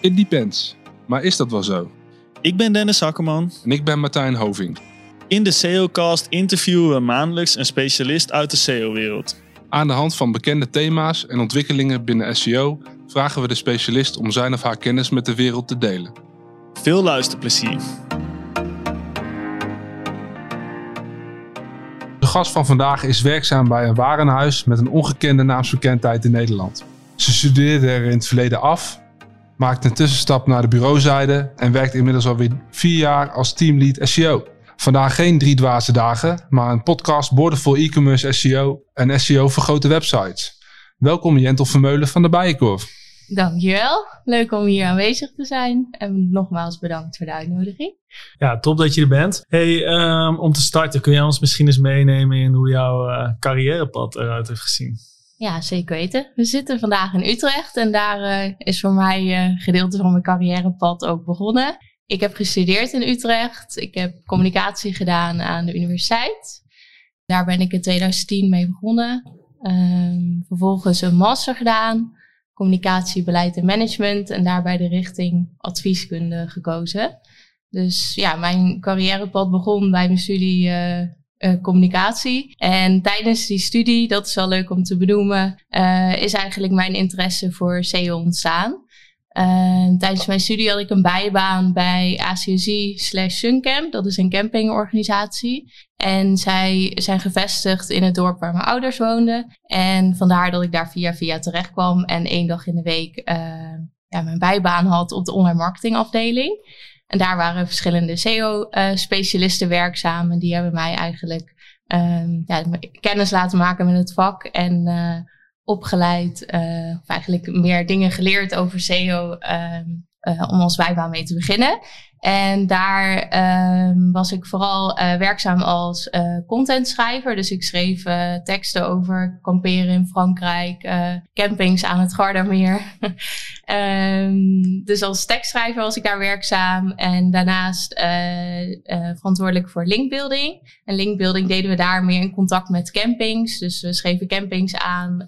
It depends. Maar is dat wel zo? Ik ben Dennis Hakkerman. En ik ben Martijn Hoving. In de SEOcast interviewen we maandelijks een specialist uit de SEO-wereld. Aan de hand van bekende thema's en ontwikkelingen binnen SEO vragen we de specialist om zijn of haar kennis met de wereld te delen. Veel luisterplezier. De gast van vandaag is werkzaam bij een warenhuis met een ongekende naamsbekendheid in Nederland. Ze studeerde er in het verleden af, maakte een tussenstap naar de bureauzijde en werkt inmiddels alweer vier jaar als teamlead SEO. Vandaag geen drie dwaze dagen, maar een podcast boordevol e-commerce SEO en SEO voor grote websites. Welkom Jentel Vermeulen van de Bijenkorf. Dankjewel. Leuk om hier aanwezig te zijn. En nogmaals bedankt voor de uitnodiging. Ja, top dat je er bent. Hey, um, om te starten, kun jij ons misschien eens meenemen in hoe jouw uh, carrièrepad eruit heeft gezien? Ja, zeker weten. We zitten vandaag in Utrecht en daar uh, is voor mij uh, gedeelte van mijn carrièrepad ook begonnen. Ik heb gestudeerd in Utrecht. Ik heb communicatie gedaan aan de universiteit. Daar ben ik in 2010 mee begonnen. Um, vervolgens een master gedaan communicatie, beleid en management en daarbij de richting advieskunde gekozen. Dus ja, mijn carrièrepad begon bij mijn studie uh, uh, communicatie. En tijdens die studie, dat is wel leuk om te benoemen, uh, is eigenlijk mijn interesse voor SEO ontstaan. tijdens mijn studie had ik een bijbaan bij ACSI slash Suncamp. Dat is een campingorganisatie. En zij zijn gevestigd in het dorp waar mijn ouders woonden. En vandaar dat ik daar via via terecht kwam en één dag in de week ja, mijn bijbaan had op de online marketingafdeling. En daar waren verschillende SEO-specialisten werkzaam. En die hebben mij eigenlijk um, ja, kennis laten maken met het vak. En uh, opgeleid, of eigenlijk meer dingen geleerd over SEO. Um, om als bijbaan mee te beginnen. En daar um, was ik vooral uh, werkzaam als uh, contentschrijver. Dus ik schreef uh, teksten over kamperen in Frankrijk, campings aan het Gardameer. um, dus als tekstschrijver was ik daar werkzaam. En daarnaast verantwoordelijk voor linkbuilding. En linkbuilding deden we daar meer in contact met campings. Dus we schreven campings aan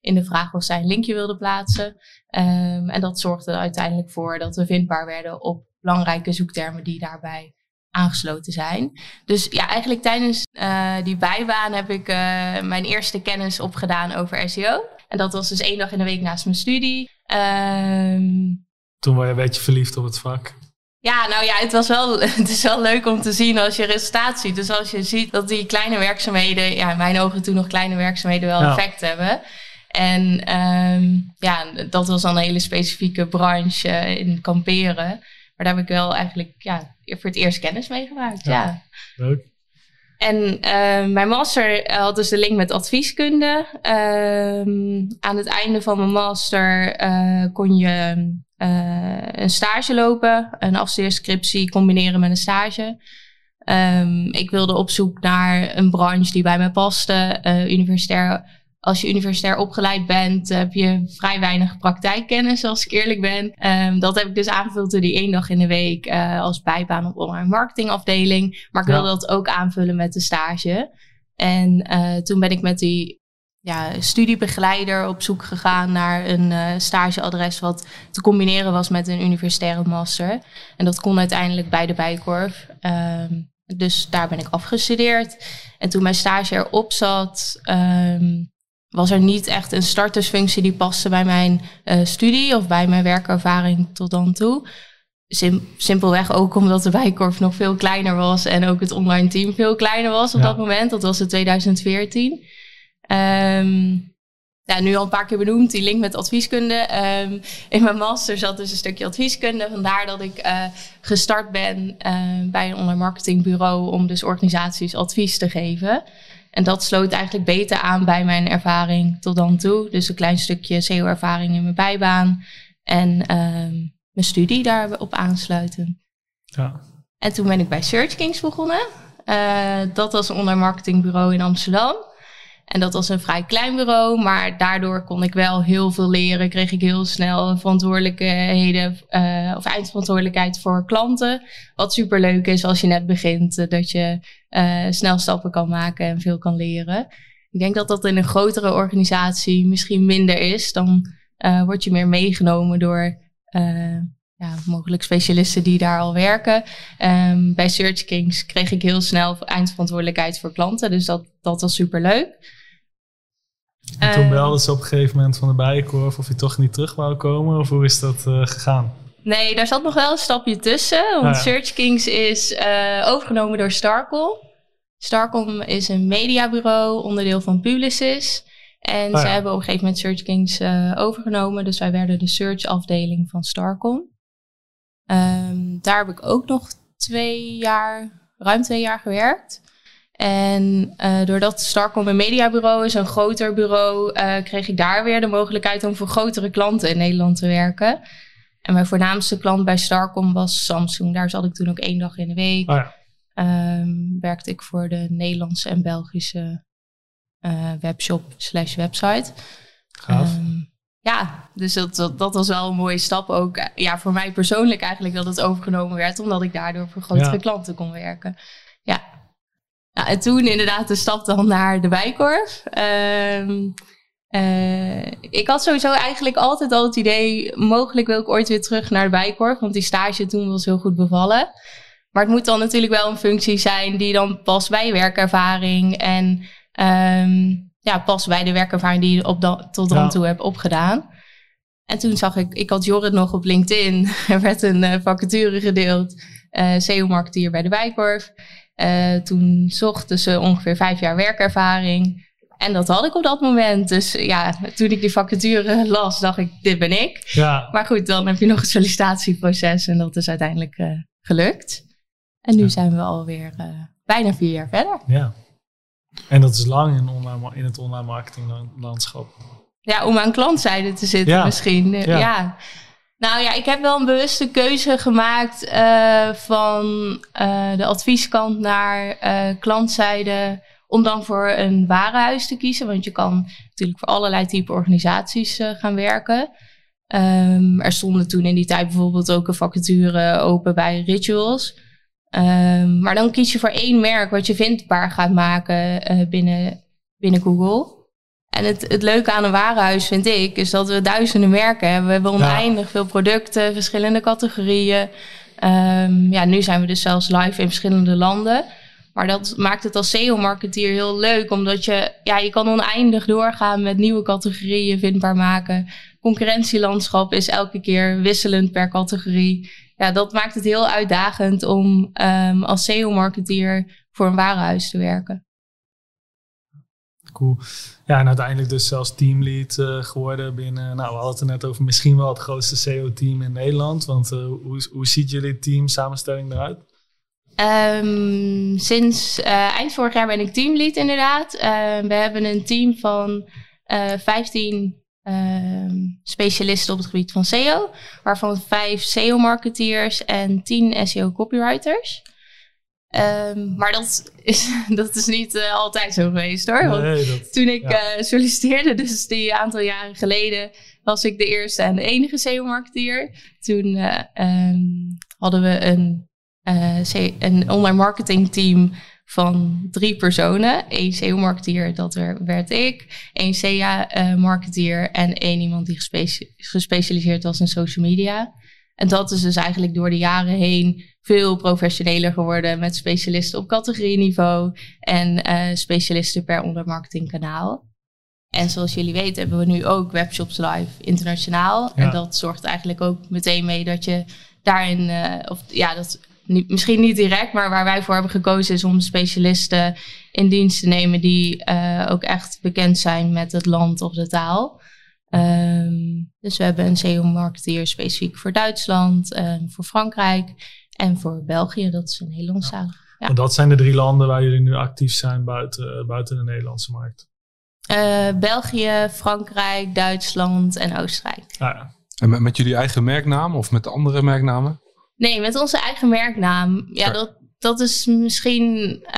in de vraag of zij een linkje wilden plaatsen. Um, en dat zorgde er uiteindelijk voor dat we vindbaar werden op belangrijke zoektermen die daarbij aangesloten zijn. Dus ja, eigenlijk tijdens uh, die bijbaan heb ik uh, mijn eerste kennis opgedaan over SEO. En dat was dus één dag in de week naast mijn studie. Um, Toen was je een beetje verliefd op het vak. Ja, nou ja, het, was wel, het is wel leuk om te zien als je resultaat ziet. Dus als je ziet dat die kleine werkzaamheden, ja, in mijn ogen toen nog kleine werkzaamheden wel ja. effect hebben. En um, ja, dat was dan een hele specifieke branche in kamperen. Maar daar heb ik wel eigenlijk ja, voor het eerst kennis mee gemaakt. Ja, ja. leuk. En uh, mijn master had dus de link met advieskunde. Uh, aan het einde van mijn master uh, kon je een stage lopen, een afstudeerscriptie combineren met een stage. Um, ik wilde op zoek naar een branche die bij mij paste, universitair als je universitair opgeleid bent, heb je vrij weinig praktijkkennis, als ik eerlijk ben. Um, dat heb ik dus aangevuld door die één dag in de week uh, als bijbaan op online marketingafdeling. Maar ik wilde ja. dat ook aanvullen met de stage. En uh, toen ben ik met die ja, studiebegeleider op zoek gegaan naar een uh, stageadres wat te combineren was met een universitaire master. En dat kon uiteindelijk bij de Bijkorf. Um, dus daar ben ik afgestudeerd. En toen mijn stage erop zat, um, was er niet echt een startersfunctie die paste bij mijn uh, studie of bij mijn werkervaring tot dan toe. Sim simpelweg ook omdat de Bijkorf nog veel kleiner was en ook het online team veel kleiner was op ja. dat moment. Dat was in 2014. Um, ja, nu al een paar keer benoemd, die link met advieskunde. Um, in mijn master zat dus een stukje advieskunde. Vandaar dat ik uh, gestart ben uh, bij een online marketingbureau om dus organisaties advies te geven. En dat sloot eigenlijk beter aan bij mijn ervaring tot dan toe. Dus een klein stukje SEO-ervaring in mijn bijbaan. En um, mijn studie daarop aansluiten. Ja. En toen ben ik bij Search Kings begonnen. Uh, dat was een online marketingbureau in Amsterdam. En dat was een vrij klein bureau, maar daardoor kon ik wel heel veel leren. Kreeg ik heel snel verantwoordelijkheden uh, of eindverantwoordelijkheid voor klanten. Wat super leuk is als je net begint, uh, dat je uh, snel stappen kan maken en veel kan leren. Ik denk dat dat in een grotere organisatie misschien minder is. Dan word je meer meegenomen door ja, mogelijk specialisten die daar al werken. Um, bij Search Kings kreeg ik heel snel eindverantwoordelijkheid voor klanten. Dus dat, dat was super leuk. En toen belde ze op een gegeven moment van de bijenkorf of je toch niet terug wou komen? Of hoe is dat uh, gegaan? Nee, daar zat nog wel een stapje tussen. Want Search Kings is uh, overgenomen door Starcom. Starcom is een mediabureau, onderdeel van Publicis. En oh ze hebben op een gegeven moment Search Kings uh, overgenomen. Dus wij werden de search afdeling van Starcom. Um, daar heb ik ook nog twee jaar, ruim twee jaar gewerkt. En uh, doordat Starcom een mediabureau is, een groter bureau, uh, kreeg ik daar weer de mogelijkheid om voor grotere klanten in Nederland te werken. En mijn voornaamste klant bij Starcom was Samsung. Daar zat ik toen ook één dag in de week. Oh ja. um, werkte ik voor de Nederlandse en Belgische uh, webshop slash website. Gaaf. Um, ja, dus dat, dat, dat, was wel een mooie stap ook. Ja, voor mij persoonlijk eigenlijk dat het overgenomen werd, omdat ik daardoor voor grotere klanten kon werken. Ja. En toen inderdaad de stap dan naar de Bijkorf. Um, uh, ik had sowieso eigenlijk altijd al het idee, mogelijk wil ik ooit weer terug naar de Bijkorf, want die stage toen was heel goed bevallen. Maar het moet dan natuurlijk wel een functie zijn die dan past bij werkervaring en um, ja, past bij de werkervaring die je op tot dan toe heb opgedaan. En toen zag ik, ik had Jorrit nog op LinkedIn. Er werd een uh, vacature gedeeld. Uh, SEO-marketeer bij de Wijkorf. Uh, toen zochten ze ongeveer vijf jaar werkervaring. En dat had ik op dat moment. Dus ja, toen ik die vacature las, dacht ik, dit ben ik. Ja. Maar goed, dan heb je nog een sollicitatieproces. En dat is uiteindelijk gelukt. En nu ja. zijn we alweer bijna vier jaar verder. Ja. En dat is lang in, online, in het online marketinglandschap. Ja, om aan klantzijde te zitten misschien. Ja. Nou ja, ik heb wel een bewuste keuze gemaakt uh, van uh, de advieskant naar uh, klantzijde. Om dan voor een warenhuis te kiezen. Want je kan natuurlijk voor allerlei type organisaties gaan werken. Um, er stonden toen in die tijd bijvoorbeeld ook een vacature open bij Rituals. Um, maar dan kies je voor één merk wat je vindbaar gaat maken binnen, binnen Google. En het, het leuke aan een warenhuis vind ik, is dat we duizenden merken hebben. We hebben oneindig veel producten, verschillende categorieën. Um, ja, nu zijn we dus zelfs live in verschillende landen. Maar dat maakt het als SEO-marketeer heel leuk, omdat je, ja, je kan oneindig doorgaan met nieuwe categorieën vindbaar maken. Concurrentielandschap is elke keer wisselend per categorie ja, dat maakt het heel uitdagend om um, als SEO-marketeer voor een warenhuis te werken. Ja, en uiteindelijk dus zelfs teamlead uh, geworden binnen, nou we hadden het er net over, misschien wel het grootste SEO-team in Nederland. Want uh, hoe, hoe ziet jullie team samenstelling eruit? Um, sinds uh, eind vorig jaar ben ik teamlead inderdaad. we hebben een team van 15 Ehm, specialisten op het gebied van SEO, waarvan vijf SEO-marketeers en tien SEO-copywriters. Um, maar dat is, dat is niet uh, altijd zo geweest hoor. Want nee, dat, toen ik ja. uh, solliciteerde, dus die aantal jaren geleden, was ik de eerste en de enige SEO-marketeer. Toen uh, um, hadden we een, een online marketing team van drie personen. Eén SEO-marketeer, dat werd ik. Één SEA-marketeer en één iemand die gespecialiseerd was in social media. En dat is dus eigenlijk door de jaren heen veel professioneler geworden met specialisten op categorieniveau en uh, specialisten per ondermarketingkanaal. En zoals jullie weten hebben we nu ook webshops live internationaal. Ja. En dat zorgt eigenlijk ook meteen mee dat je daarin, uh, of ja, dat niet, misschien niet direct, maar waar wij voor hebben gekozen is om specialisten in dienst te nemen die uh, ook echt bekend zijn met het land of de taal. Um, dus we hebben een SEO-marketeer specifiek voor Duitsland, voor Frankrijk en voor België. Dat is een Nederlandstalig. Ja. En dat zijn de drie landen waar jullie nu actief zijn buiten, buiten de Nederlandse markt? Uh, België, Frankrijk, Duitsland en Oostenrijk. Ah, ja. En met, met jullie eigen merknaam of met de andere merknamen? Nee, met onze eigen merknaam. Ja, dat, dat is misschien, uh,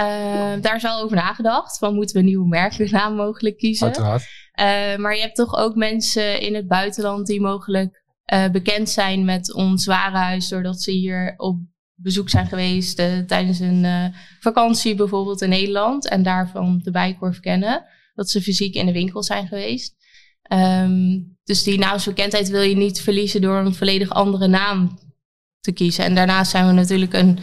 daar is wel over nagedacht. Van moeten we een nieuwe merknaam mogelijk kiezen? Uiteraard. Uh, maar je hebt toch ook mensen in het buitenland die mogelijk uh, bekend zijn met ons warenhuis. Doordat ze hier op bezoek zijn geweest tijdens een vakantie bijvoorbeeld in Nederland. En daarvan de bijkorf kennen. Dat ze fysiek in de winkel zijn geweest. Ehm, dus die naamsbekendheid wil je niet verliezen door een volledig andere naam te kiezen. En daarnaast zijn we natuurlijk een,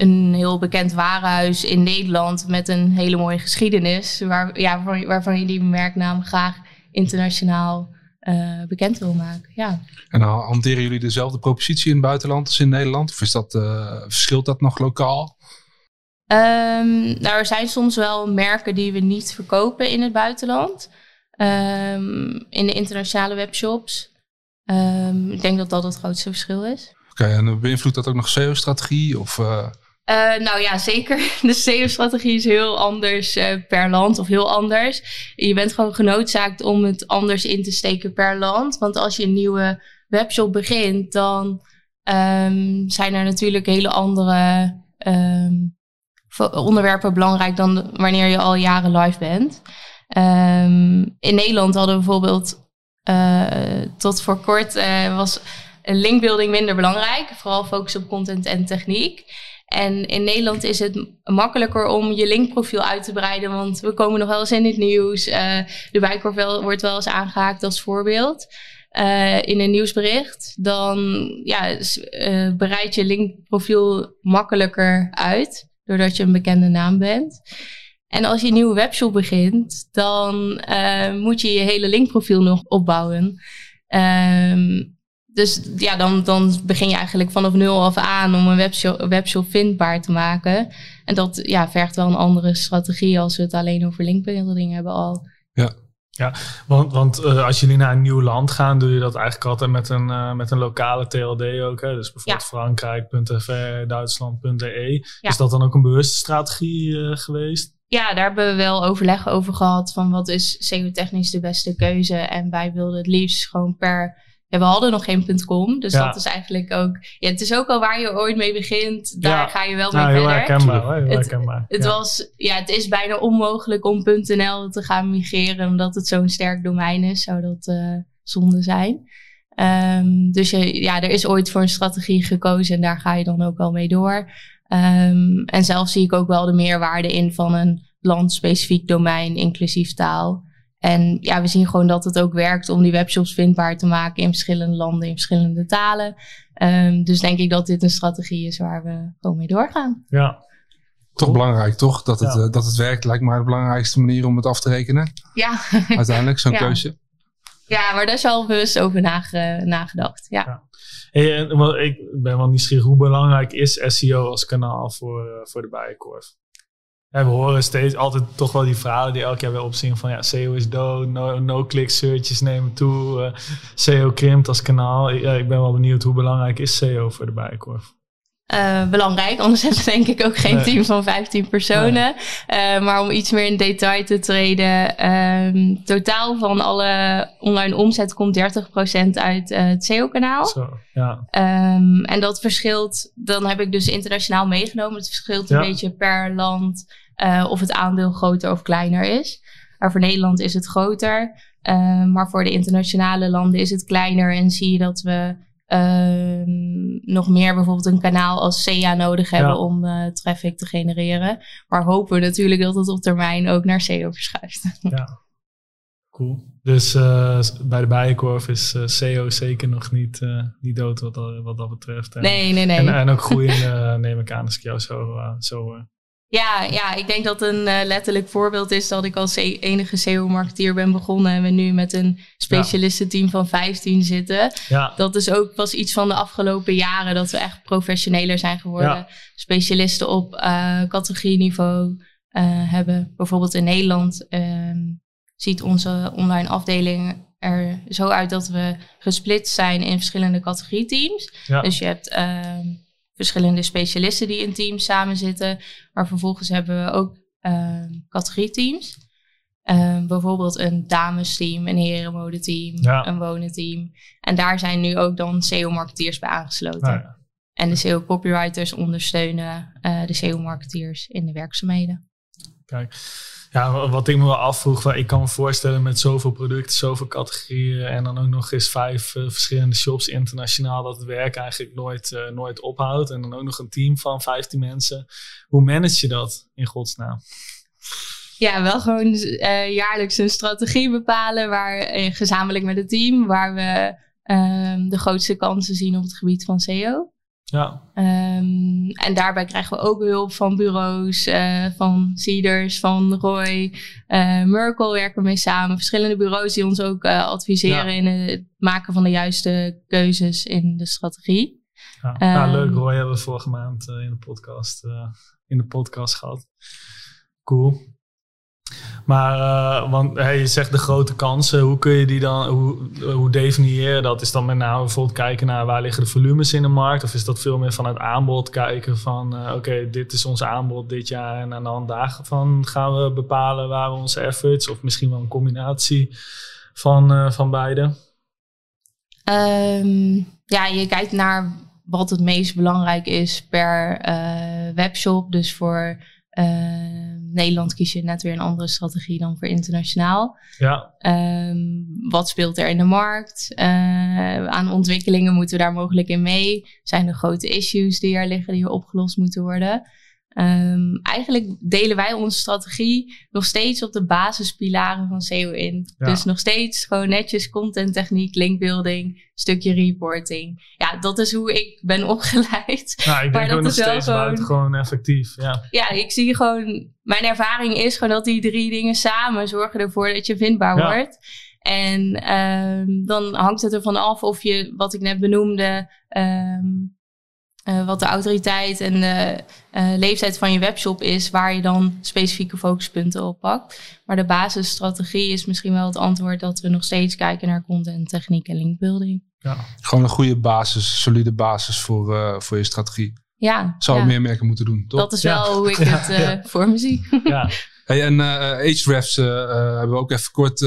een heel bekend warenhuis in Nederland met een hele mooie geschiedenis, waar, ja, waarvan, waarvan je die merknaam graag internationaal uh, bekend wil maken. Ja. En dan hanteren jullie dezelfde propositie in het buitenland als in Nederland? Of is dat, uh, verschilt dat nog lokaal? Um, nou, er zijn soms wel merken die we niet verkopen in het buitenland. Um, in de internationale webshops. Um, ik denk dat dat het grootste verschil is. Oké, okay, en beïnvloedt dat ook nog SEO-strategie? Of, uh... Uh, nou ja, zeker. De SEO-strategie is heel anders uh, per land of heel anders. Je bent gewoon genoodzaakt om het anders in te steken per land. Want als je een nieuwe webshop begint, dan um, zijn er natuurlijk hele andere um, onderwerpen belangrijk dan wanneer je al jaren live bent. Um, in Nederland hadden we bijvoorbeeld uh, tot voor kort was linkbuilding minder belangrijk. Vooral focus op content en techniek. En in Nederland is het makkelijker om je linkprofiel uit te breiden, want we komen nog wel eens in het nieuws. Uh, de bijkorf wordt wel eens aangehaakt als voorbeeld uh, in een nieuwsbericht. Dan ja, uh, bereid je linkprofiel makkelijker uit, doordat je een bekende naam bent. En als je een nieuwe webshop begint, dan moet je je hele linkprofiel nog opbouwen. Um, dus ja, dan, dan begin je eigenlijk vanaf nul af aan om een webshop, webshop vindbaar te maken. En dat ja, vergt wel een andere strategie als we het alleen over linkbuilding hebben al. Ja, ja, want, want uh, als jullie naar een nieuw land gaan, doe je dat eigenlijk altijd met een, uh, met een lokale TLD ook. Hè? Dus bijvoorbeeld ja. Frankrijk.fr, Duitsland.de. Ja. Is dat dan ook een bewuste strategie uh, geweest? Ja, daar hebben we wel overleg over gehad van wat is SEO-technisch de beste keuze. En wij wilden het liefst gewoon per ja, we hadden nog geen .com, dus ja. dat is eigenlijk ook... Ja, het is ook al waar je ooit mee begint, daar ga je wel mee nou, verder. Heel herkenbaar, heel herkenbaar. Het, het was, ja, het is bijna onmogelijk om .nl te gaan migreren, omdat het zo'n sterk domein is, zou dat uh, zonde zijn. Um, dus je, ja, er is ooit voor een strategie gekozen en daar ga je dan ook wel mee door. Um, en zelf zie ik ook wel de meerwaarde in van een landspecifiek domein, inclusief taal. En ja, we zien gewoon dat het ook werkt om die webshops vindbaar te maken in verschillende landen, in verschillende talen. Um, dus denk ik dat dit een strategie is waar we gewoon mee doorgaan. Ja. Toch belangrijk, toch? Dat het, ja. uh, dat het werkt lijkt mij de belangrijkste manier om het af te rekenen. Ja. Uiteindelijk, zo'n ja. keuze. Ja, maar daar is wel bewust over nage, nagedacht. Ja. ja. Hey, en, ik ben wel nieuwsgierig, hoe belangrijk is SEO als kanaal voor, uh, voor de Bijenkorf? Ja, we horen steeds altijd toch wel die verhalen die elk jaar weer opzien van ja, SEO is dood, no-click no searches nemen toe, uh, SEO krimpt als kanaal. Ja, ik ben wel benieuwd hoe belangrijk is SEO voor de Bijenkorf? Uh, belangrijk, anders hebben we denk ik ook geen nee. team van 15 personen. Nee. Uh, maar om iets meer in detail te treden, um, totaal van alle online omzet komt 30% uit uh, het SEO-kanaal. Ja. Um, en dat verschilt, dan heb ik dus internationaal meegenomen. Het verschilt ja. een beetje per land of het aandeel groter of kleiner is. Maar voor Nederland is het groter, maar voor de internationale landen is het kleiner. En zie je dat we Um, nog meer bijvoorbeeld een kanaal als SEA nodig hebben ja. om uh, traffic te genereren. Maar hopen we natuurlijk dat het op termijn ook naar SEO verschuift. Ja, cool. Dus uh, bij de Bijenkorf is SEO zeker nog niet, niet dood wat, wat dat betreft. En, nee, nee, nee. En, en ook groeiende neem ik aan als ik jou zo, zo ja, ja, ik denk dat een uh, letterlijk voorbeeld is dat ik als e enige SEO-marketeer ben begonnen en we nu met een specialistenteam van 15 zitten. Ja. Dat is ook pas iets van de afgelopen jaren dat we echt professioneler zijn geworden. Ja. Specialisten op uh, categorieniveau uh, hebben. Bijvoorbeeld in Nederland ziet onze online afdeling er zo uit dat we gesplitst zijn in verschillende categorieteams. Ja. Dus je hebt verschillende specialisten die in teams samen zitten. Maar vervolgens hebben we ook uh, categorieteams. Uh, bijvoorbeeld een damesteam, een herenmodeteam, ja. een wonenteam. En daar zijn nu ook dan SEO-marketeers bij aangesloten. Ja. En de SEO-copywriters ondersteunen uh, de SEO-marketeers in de werkzaamheden. Kijk, ja, wat ik me wel afvroeg, ik kan me voorstellen met zoveel producten, zoveel categorieën en dan ook nog eens vijf uh, verschillende shops internationaal, dat het werk eigenlijk nooit, uh, nooit ophoudt. En dan ook nog een team van 15 mensen. Hoe manage je dat in godsnaam? Ja, wel gewoon uh, jaarlijks een strategie bepalen waar gezamenlijk met het team, waar we uh, de grootste kansen zien op het gebied van SEO. Ja. Um, en daarbij krijgen we ook hulp van bureaus, uh, van Cedars, van Roy, uh, Merkel werken we mee samen. Verschillende bureaus die ons ook uh, adviseren ja. in het maken van de juiste keuzes in de strategie. Ja, um, ja leuk. Roy hebben we vorige maand in de podcast, in de podcast gehad. Cool. Maar, uh, want je zegt de grote kansen, hoe kun je die dan, hoe, hoe definieer je dat? Is dan met name bijvoorbeeld kijken naar waar liggen de volumes in de markt? Of is dat veel meer van het aanbod kijken van, uh, oké, dit is ons aanbod dit jaar en aan de hand daarvan gaan we bepalen waar we onze efforts, of misschien wel een combinatie van, uh, van beide? Um, ja, je kijkt naar wat het meest belangrijk is per webshop. Dus voor Nederland kies je net weer een andere strategie dan voor internationaal. Ja. Um, wat speelt er in de markt? Uh, aan ontwikkelingen moeten we daar mogelijk in mee? Zijn er grote issues die er liggen die opgelost moeten worden? Um, eigenlijk delen wij onze strategie nog steeds op de basispilaren van SEO in. Ja. Dus nog steeds gewoon netjes content techniek, linkbuilding, stukje reporting. Ja, dat is hoe ik ben opgeleid. Nou, ik denk maar ook nog steeds gewoon, gewoon effectief. Ja. ja, ik zie gewoon, mijn ervaring is gewoon dat die drie dingen samen zorgen ervoor dat je vindbaar ja. wordt. En um, dan hangt het ervan af of je, wat ik net benoemde, um, uh, wat de autoriteit en de uh, leeftijd van je webshop is, waar je dan specifieke focuspunten op pakt. Maar de basisstrategie is misschien wel het antwoord dat we nog steeds kijken naar content, techniek en linkbuilding. Ja. Gewoon een goede basis, solide basis voor, uh, voor je strategie. Ja. Zou ja. meer merken moeten doen, toch? Dat is wel hoe ik het voor me zie. Ja. Hey, en uh, Ahrefs uh, hebben we ook even kort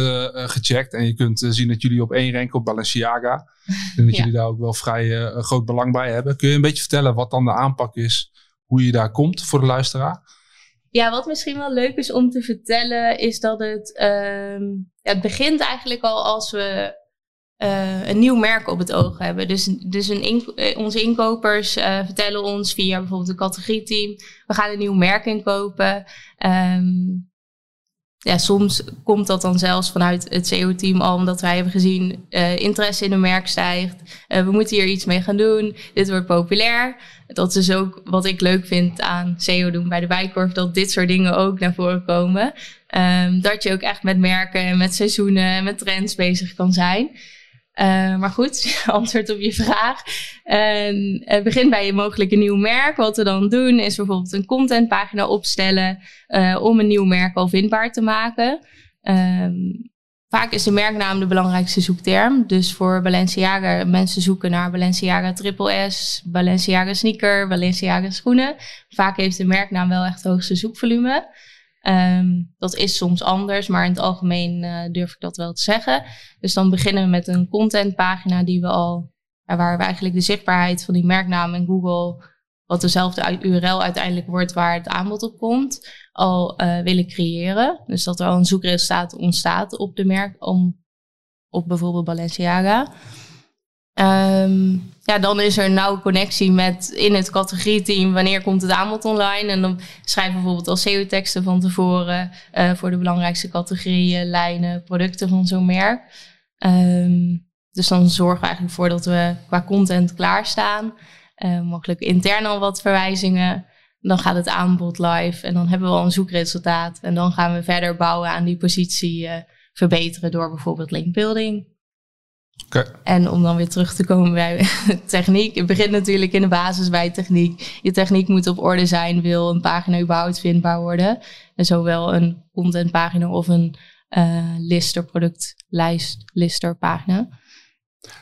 gecheckt. En je kunt zien dat jullie op één ranken op Balenciaga. En dat ja. jullie daar ook wel vrij groot belang bij hebben. Kun je een beetje vertellen wat dan de aanpak is, hoe je daar komt voor de luisteraar? Ja, wat misschien wel leuk is om te vertellen, is dat het, ehm, ja, het begint eigenlijk al als we uh, een nieuw merk op het oog hebben. Dus, dus een in, onze inkopers uh, vertellen ons via bijvoorbeeld een categorieteam: we gaan een nieuw merk inkopen. Um, ja, soms komt dat dan zelfs vanuit het CEO-team al, omdat wij hebben gezien interesse in een merk stijgt. we moeten hier iets mee gaan doen. Dit wordt populair. Dat is ook wat ik leuk vind aan SEO doen bij de Bijkorf, dat dit soort dingen ook naar voren komen. Um, dat je ook echt met merken en met seizoenen en met trends bezig kan zijn. Uh, maar goed, antwoord op je vraag. Het begint bij je mogelijke nieuw merk. Wat we dan doen is bijvoorbeeld een contentpagina opstellen uh, om een nieuw merk al vindbaar te maken. Um, vaak is de merknaam de belangrijkste zoekterm. Dus voor Balenciaga, mensen zoeken naar Balenciaga Triple S, Balenciaga sneaker, Balenciaga schoenen. Vaak heeft de merknaam wel echt het hoogste zoekvolume. Um, dat is soms anders, maar in het algemeen uh, durf ik dat wel te zeggen. Dus dan beginnen we met een contentpagina die we al, waar we eigenlijk de zichtbaarheid van die merknaam in Google, wat dezelfde URL uiteindelijk wordt waar het aanbod op komt, al uh, willen creëren. Dus dat er al een zoekresultaat ontstaat op de merk, om, op bijvoorbeeld Balenciaga. Um, ja, dan is er een nauwe connectie met in het categorieteam wanneer komt het aanbod online. En dan schrijven we bijvoorbeeld al SEO-teksten van tevoren uh, voor de belangrijkste categorieën, lijnen, producten van zo'n merk. Um, dus dan zorgen we eigenlijk voor dat we qua content klaarstaan. Uh, mogelijk intern al wat verwijzingen. Dan gaat het aanbod live en dan hebben we al een zoekresultaat. En dan gaan we verder bouwen aan die positie uh, verbeteren door bijvoorbeeld linkbuilding. Okay. En om dan weer terug te komen bij techniek. Het begint natuurlijk in de basis bij techniek. Je techniek moet op orde zijn, wil een pagina überhaupt vindbaar worden. En zowel een contentpagina of een uh, lister, productlijst, lister pagina.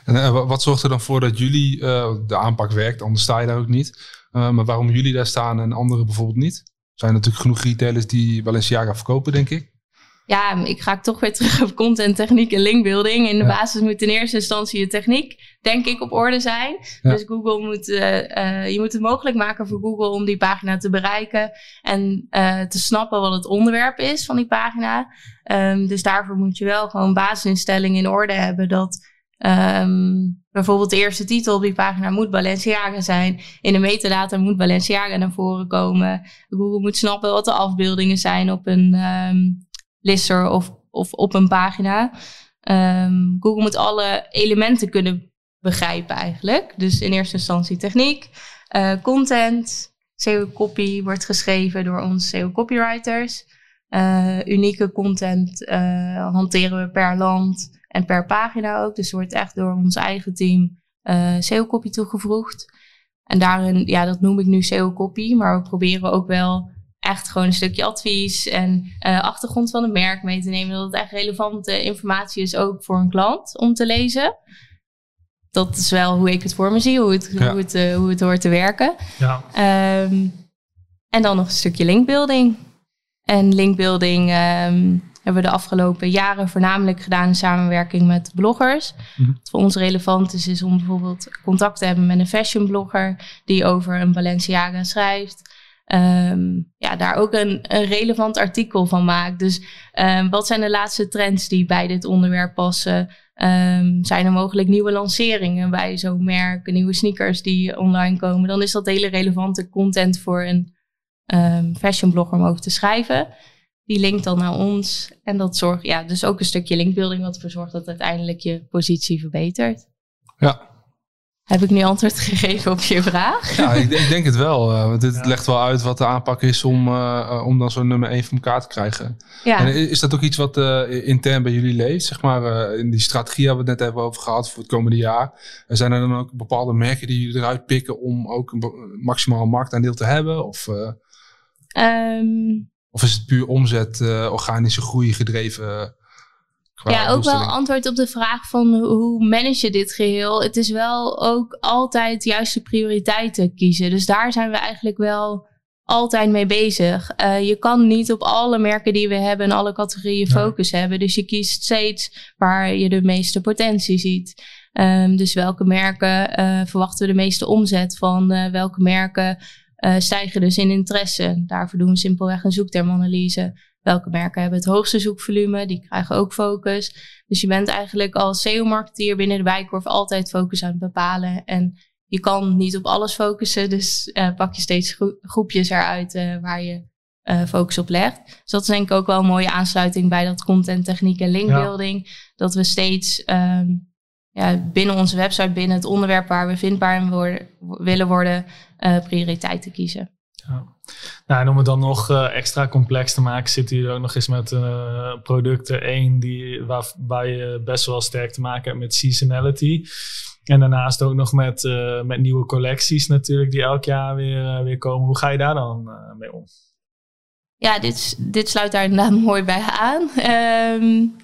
En uh, wat zorgt er dan voor dat jullie uh, de aanpak werkt? Anders sta je daar ook niet. maar waarom jullie daar staan en anderen bijvoorbeeld niet? Er zijn natuurlijk genoeg retailers die Balenciaga verkopen, denk ik ja, ik ga toch weer terug op content, techniek en linkbuilding. In de ja. basis moet in eerste instantie je techniek, denk ik, op orde zijn. Ja. Dus Google moet, uh, uh, je moet het mogelijk maken voor Google om die pagina te bereiken en uh, te snappen wat het onderwerp is van die pagina. Um, dus daarvoor moet je wel gewoon basisinstellingen in orde hebben dat Ehm, bijvoorbeeld de eerste titel op die pagina moet Balenciaga zijn. In de metadata moet Balenciaga naar voren komen. Google moet snappen wat de afbeeldingen zijn op een um, lister of, of op een pagina. Um, Google moet alle elementen kunnen begrijpen eigenlijk. Dus in eerste instantie techniek, uh, content, SEO-copy wordt geschreven door ons SEO-copywriters. Uh, unieke content uh, hanteren we per land en per pagina ook. Dus wordt echt door ons eigen team SEO-copy toegevoegd. En daarin, ja, dat noem ik nu SEO-copy, maar we proberen ook wel echt gewoon een stukje advies en uh, achtergrond van het merk mee te nemen. Dat het echt relevante informatie is ook voor een klant om te lezen. Dat is wel hoe ik het voor me zie, hoe het, ja. hoe het, uh, hoe het hoort te werken. Ja. Um, en dan nog een stukje linkbuilding. En linkbuilding um, hebben we de afgelopen jaren voornamelijk gedaan in samenwerking met bloggers. Mhm. Wat voor ons relevant is, is om bijvoorbeeld contact te hebben met een fashion blogger die over een Balenciaga schrijft. Um, ja, daar ook een, relevant artikel van maakt. Dus um, wat zijn de laatste trends die bij dit onderwerp passen? Um, zijn er mogelijk nieuwe lanceringen bij zo'n merk, nieuwe sneakers die online komen? Dan is dat hele relevante content voor een fashion blogger om over te schrijven. Die linkt dan naar ons en dat zorgt, ja, dus ook een stukje linkbuilding wat ervoor zorgt dat uiteindelijk je positie verbetert. Ja, heb ik nu antwoord gegeven op je vraag? Ja, ik, ik denk het wel. Uh, want dit ja. legt wel uit wat de aanpak is om, uh, om dan zo'n nummer 1 voor elkaar te krijgen. Ja. En is dat ook iets wat uh, intern bij jullie leeft? Zeg maar, in die strategie hebben we het net even over gehad voor het komende jaar. Zijn er dan ook bepaalde merken die jullie eruit pikken om ook een maximaal marktaandeel te hebben? Of, um, of is het puur omzet, organische groei gedreven? Ja, ook wel antwoord op de vraag van hoe manage je dit geheel. Het is wel ook altijd juiste prioriteiten kiezen. Dus daar zijn we eigenlijk wel altijd mee bezig. Uh, je kan niet op alle merken die we hebben en alle categorieën focus ja. hebben. Dus je kiest steeds waar je de meeste potentie ziet. Um, dus welke merken uh, verwachten we de meeste omzet van? Uh, welke merken stijgen dus in interesse? Daarvoor doen we simpelweg een zoektermanalyse. Welke merken hebben het hoogste zoekvolume? Die krijgen ook focus. Dus je bent eigenlijk als SEO-marketeer binnen de bijkorf altijd focus aan het bepalen. En je kan niet op alles focussen, dus uh, pak je steeds gro groepjes eruit uh, waar je uh, focus op legt. Dus dat is denk ik ook wel een mooie aansluiting bij dat content, techniek en linkbuilding. Ja. Dat we steeds um, ja, binnen onze website, binnen het onderwerp waar we vindbaar in worden, willen worden, prioriteiten kiezen. Ja. Nou, en om het dan nog uh, extra complex te maken, zitten jullie ook nog eens met uh, producten. één die, waar, waar je best wel sterk te maken hebt met seasonality. En daarnaast ook nog met, uh, met nieuwe collecties natuurlijk, die elk jaar weer, weer komen. Hoe ga je daar dan mee om? Ja, dit, dit sluit daar inderdaad mooi bij aan. Um,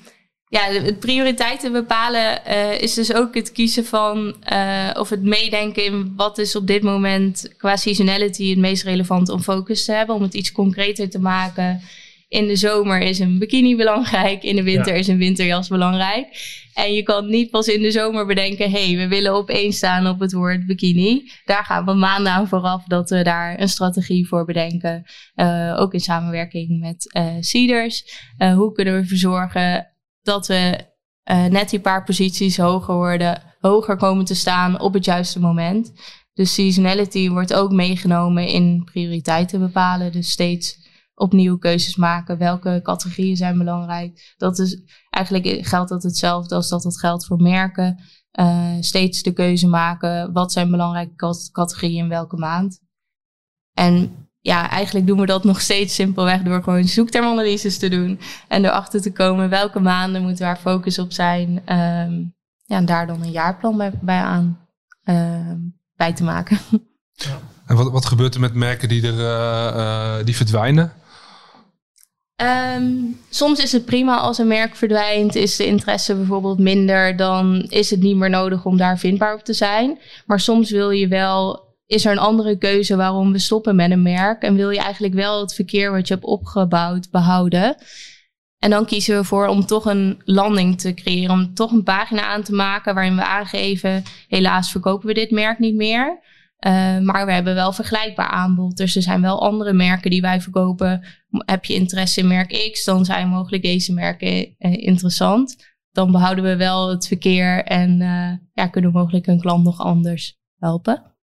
ja, het prioriteiten bepalen uh, is dus ook het kiezen van uh, of het meedenken in wat is op dit moment qua seasonality het meest relevant om focus te hebben, om het iets concreter te maken. In de zomer is een bikini belangrijk, in de winter ja. is een winterjas belangrijk. En je kan niet pas in de zomer bedenken, hé, hey, we willen opeens staan op het woord bikini. Daar gaan we maanden aan vooraf dat we daar een strategie voor bedenken. Uh, ook in samenwerking met uh, Seeders. Uh, hoe kunnen we ervoor zorgen dat we uh, net die paar posities hoger worden, hoger komen te staan op het juiste moment. Dus seasonality wordt ook meegenomen in prioriteiten bepalen. Dus steeds opnieuw keuzes maken. Welke categorieën zijn belangrijk? Dat is eigenlijk geldt dat hetzelfde als dat het geldt voor merken. Uh, steeds de keuze maken. Wat zijn belangrijke categorieën in welke maand? En ja, eigenlijk doen we dat nog steeds simpelweg door gewoon zoektermanalyses te doen. En erachter te komen welke maanden moeten waar focus op zijn. Um, ja, en daar dan een jaarplan bij, bij aan uh, bij te maken. Ja. En wat, wat gebeurt er met merken die, er, uh, uh, die verdwijnen? Um, soms is het prima als een merk verdwijnt, is de interesse bijvoorbeeld minder, dan is het niet meer nodig om daar vindbaar op te zijn. Maar soms wil je wel is er een andere keuze waarom we stoppen met een merk. En wil je eigenlijk wel het verkeer wat je hebt opgebouwd behouden. En dan kiezen we voor om toch een landing te creëren. Om toch een pagina aan te maken waarin we aangeven... helaas verkopen we dit merk niet meer. Uh, maar we hebben wel vergelijkbaar aanbod. Dus er zijn wel andere merken die wij verkopen. Heb je interesse in merk X, dan zijn mogelijk deze merken uh, interessant. dan behouden we wel het verkeer en uh, ja, kunnen we mogelijk een klant nog anders helpen.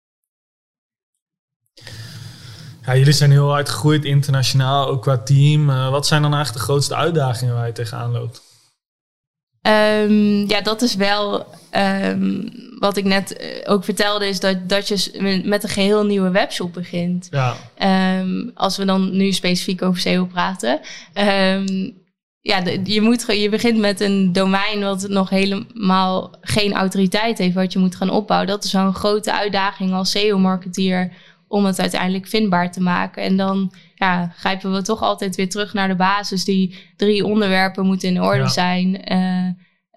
Ja, jullie zijn heel hard gegroeid internationaal, ook qua team. Uh, wat zijn dan eigenlijk de grootste uitdagingen waar je tegenaan loopt? Um, ja, dat is wel um, wat ik net eh, ook vertelde, is dat, dat je met een geheel nieuwe webshop begint. Ja. Um, als we dan nu specifiek over SEO praten. ja, je, moet, je begint met een domein wat nog helemaal geen autoriteit heeft, wat je moet gaan opbouwen. Dat is wel een grote uitdaging als SEO-marketeer om het uiteindelijk vindbaar te maken. En dan ja, grijpen we toch altijd weer terug naar de basis. Die drie onderwerpen moeten in orde zijn. Uh,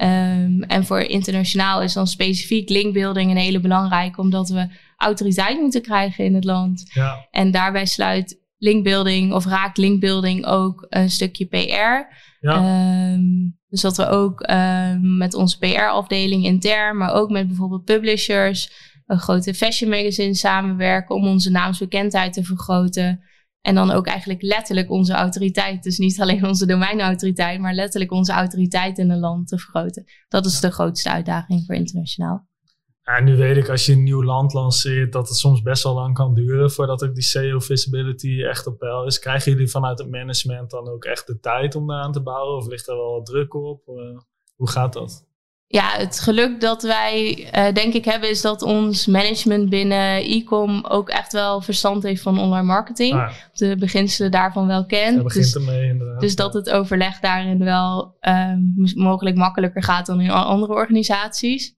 um, en voor internationaal is dan specifiek linkbuilding een hele belangrijke, omdat we autoriteit moeten krijgen in het land. Ja. En daarbij sluit linkbuilding of raakt linkbuilding ook een stukje PR. Ja. Um, dus dat we ook um, met onze PR-afdeling intern, maar ook met bijvoorbeeld publishers, een grote fashion magazine samenwerken om onze naamsbekendheid te vergroten. En dan ook eigenlijk letterlijk onze autoriteit. Dus niet alleen onze domeinautoriteit, maar letterlijk onze autoriteit in een land te vergroten. Dat is de grootste uitdaging voor internationaal. Ja, nu weet ik als je een nieuw land lanceert dat het soms best wel lang kan duren voordat ook die SEO visibility echt op peil is. Krijgen jullie vanuit het management dan ook echt de tijd om daar aan te bouwen? Of ligt er wel wat druk op? Uh, hoe gaat dat? Ja, het geluk dat wij uh, denk ik hebben is dat ons management binnen e-com ook echt wel verstand heeft van online marketing. Ah. De beginselen daarvan wel kent. begint dus, ermee inderdaad. Dus dat het overleg daarin wel uh, mogelijk makkelijker gaat dan in andere organisaties.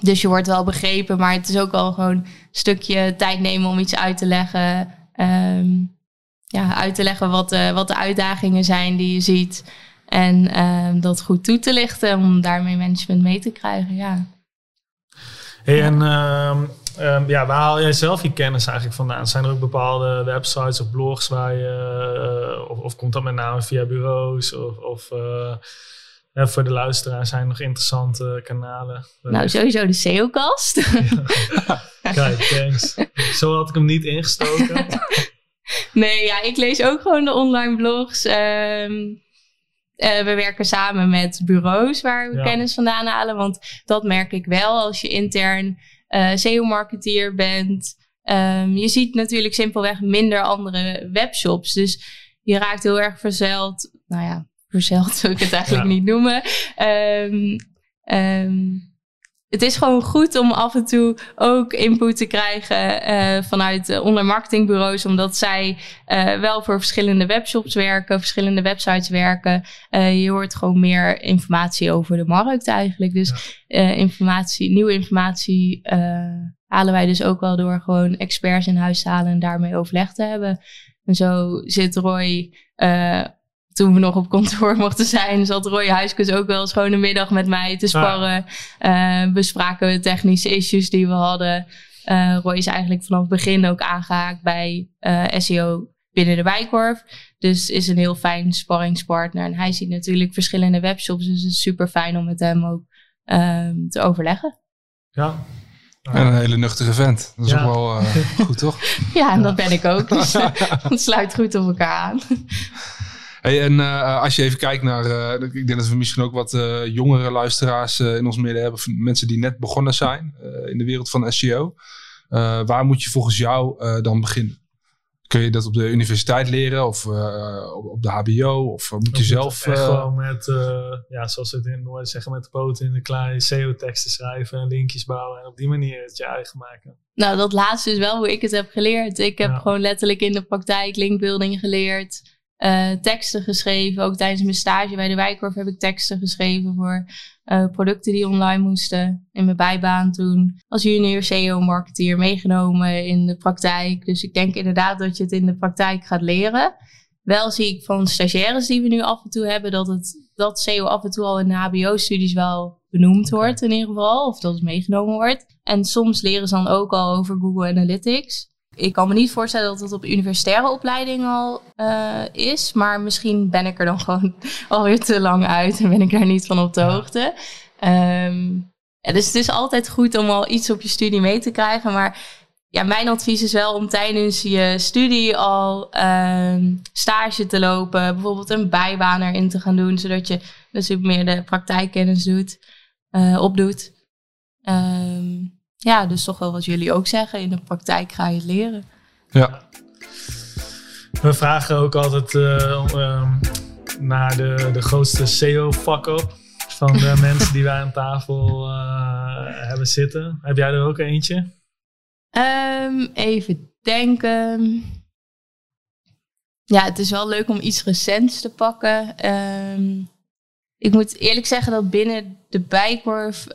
Dus je wordt wel begrepen, maar het is ook wel gewoon een stukje tijd nemen om iets uit te leggen. Um, ja, uit te leggen wat de, wat de uitdagingen zijn die je ziet. En uh, dat goed toe te lichten om daarmee management mee te krijgen. Ja. Hey, en uh, um, ja, waar haal jij zelf je kennis eigenlijk vandaan? Zijn er ook bepaalde websites of blogs waar je, uh, of, of, komt dat met name via bureaus? Of, of uh, voor de luisteraar zijn er nog interessante kanalen? Nou, sowieso de SEO-kast. Kijk, thanks. Zo had ik hem niet ingestoken. nee, ja, ik lees ook gewoon de online blogs. Um, uh, we werken samen met bureaus waar we kennis vandaan halen. Want dat merk ik wel als je intern uh, SEO-marketeer bent. Um, je ziet natuurlijk simpelweg minder andere webshops. Dus je raakt heel erg verzeld. Nou ja, verzeld zou ik het eigenlijk niet noemen. Um, um, het is gewoon goed om af en toe ook input te krijgen uh, vanuit online marketingbureaus, omdat zij uh, wel voor verschillende webshops werken, verschillende websites werken. Uh, je hoort gewoon meer informatie over de markt eigenlijk. Dus ja. informatie, nieuwe informatie halen wij dus ook wel door gewoon experts in huis te halen en daarmee overleg te hebben. En zo zit Roy toen we nog op kantoor mochten zijn, zat Roy Huiskus ook wel eens gewoon een middag met mij te sparren. Uh, bespraken we technische issues die we hadden. Uh, Roy is eigenlijk vanaf het begin ook aangehaakt bij uh, SEO binnen de Bijkorf. Dus is een heel fijn sparringspartner. En hij ziet natuurlijk verschillende webshops. Dus het is super fijn om met hem ook ehm, te overleggen. Ja, en een hele nuchtere vent. Dat is ook wel uh, goed, toch? Ja, en dat ben ik ook. Dus dat sluit goed op elkaar aan. Hey, en uh, als je even kijkt naar, uh, ik denk dat we misschien ook wat uh, jongere luisteraars in ons midden hebben, mensen die net begonnen zijn in de wereld van SEO. waar moet je volgens jou dan beginnen? Kun je dat op de universiteit leren of op de HBO? Of moet je zelf. Echt gewoon met, ja, zoals we het in Noord zeggen, met de poten in de klei, SEO-teksten schrijven en linkjes bouwen en op die manier het je eigen maken. Nou, dat laatste is wel hoe ik het heb geleerd. Ik heb gewoon letterlijk in de praktijk linkbuilding geleerd uh, teksten geschreven. Ook tijdens mijn stage bij de Wijkorf heb ik teksten geschreven voor uh, producten die online moesten. In mijn bijbaan toen als junior SEO-marketeer meegenomen in de praktijk. Dus ik denk inderdaad dat je het in de praktijk gaat leren. Wel zie ik van stagiaires die we nu af en toe hebben dat, het, dat SEO af en toe al in de HBO-studies wel benoemd wordt in ieder geval. Of dat het meegenomen wordt. En soms leren ze dan ook al over Google Analytics. Ik kan me niet voorstellen dat het op universitaire opleiding al uh, is. Maar misschien ben ik er dan gewoon alweer te lang uit en ben ik daar niet van op de hoogte. Um, ja, dus het is altijd goed om al iets op je studie mee te krijgen. Maar ja, mijn advies is wel om tijdens je studie al uh, stage te lopen. Bijvoorbeeld een bijbaan erin te gaan doen. Zodat je Dus je meer de praktijkkennis doet, uh, opdoet. Ehm, ja, dus toch wel wat jullie ook zeggen. In de praktijk ga je het leren. Ja. We vragen ook altijd uh, naar de, de grootste SEO-fuck-up van de mensen die wij aan tafel uh, hebben zitten. Heb jij er ook eentje? Um, even denken. Ja, het is wel leuk om iets recents te pakken. Um, ik moet eerlijk zeggen dat binnen de bijkorf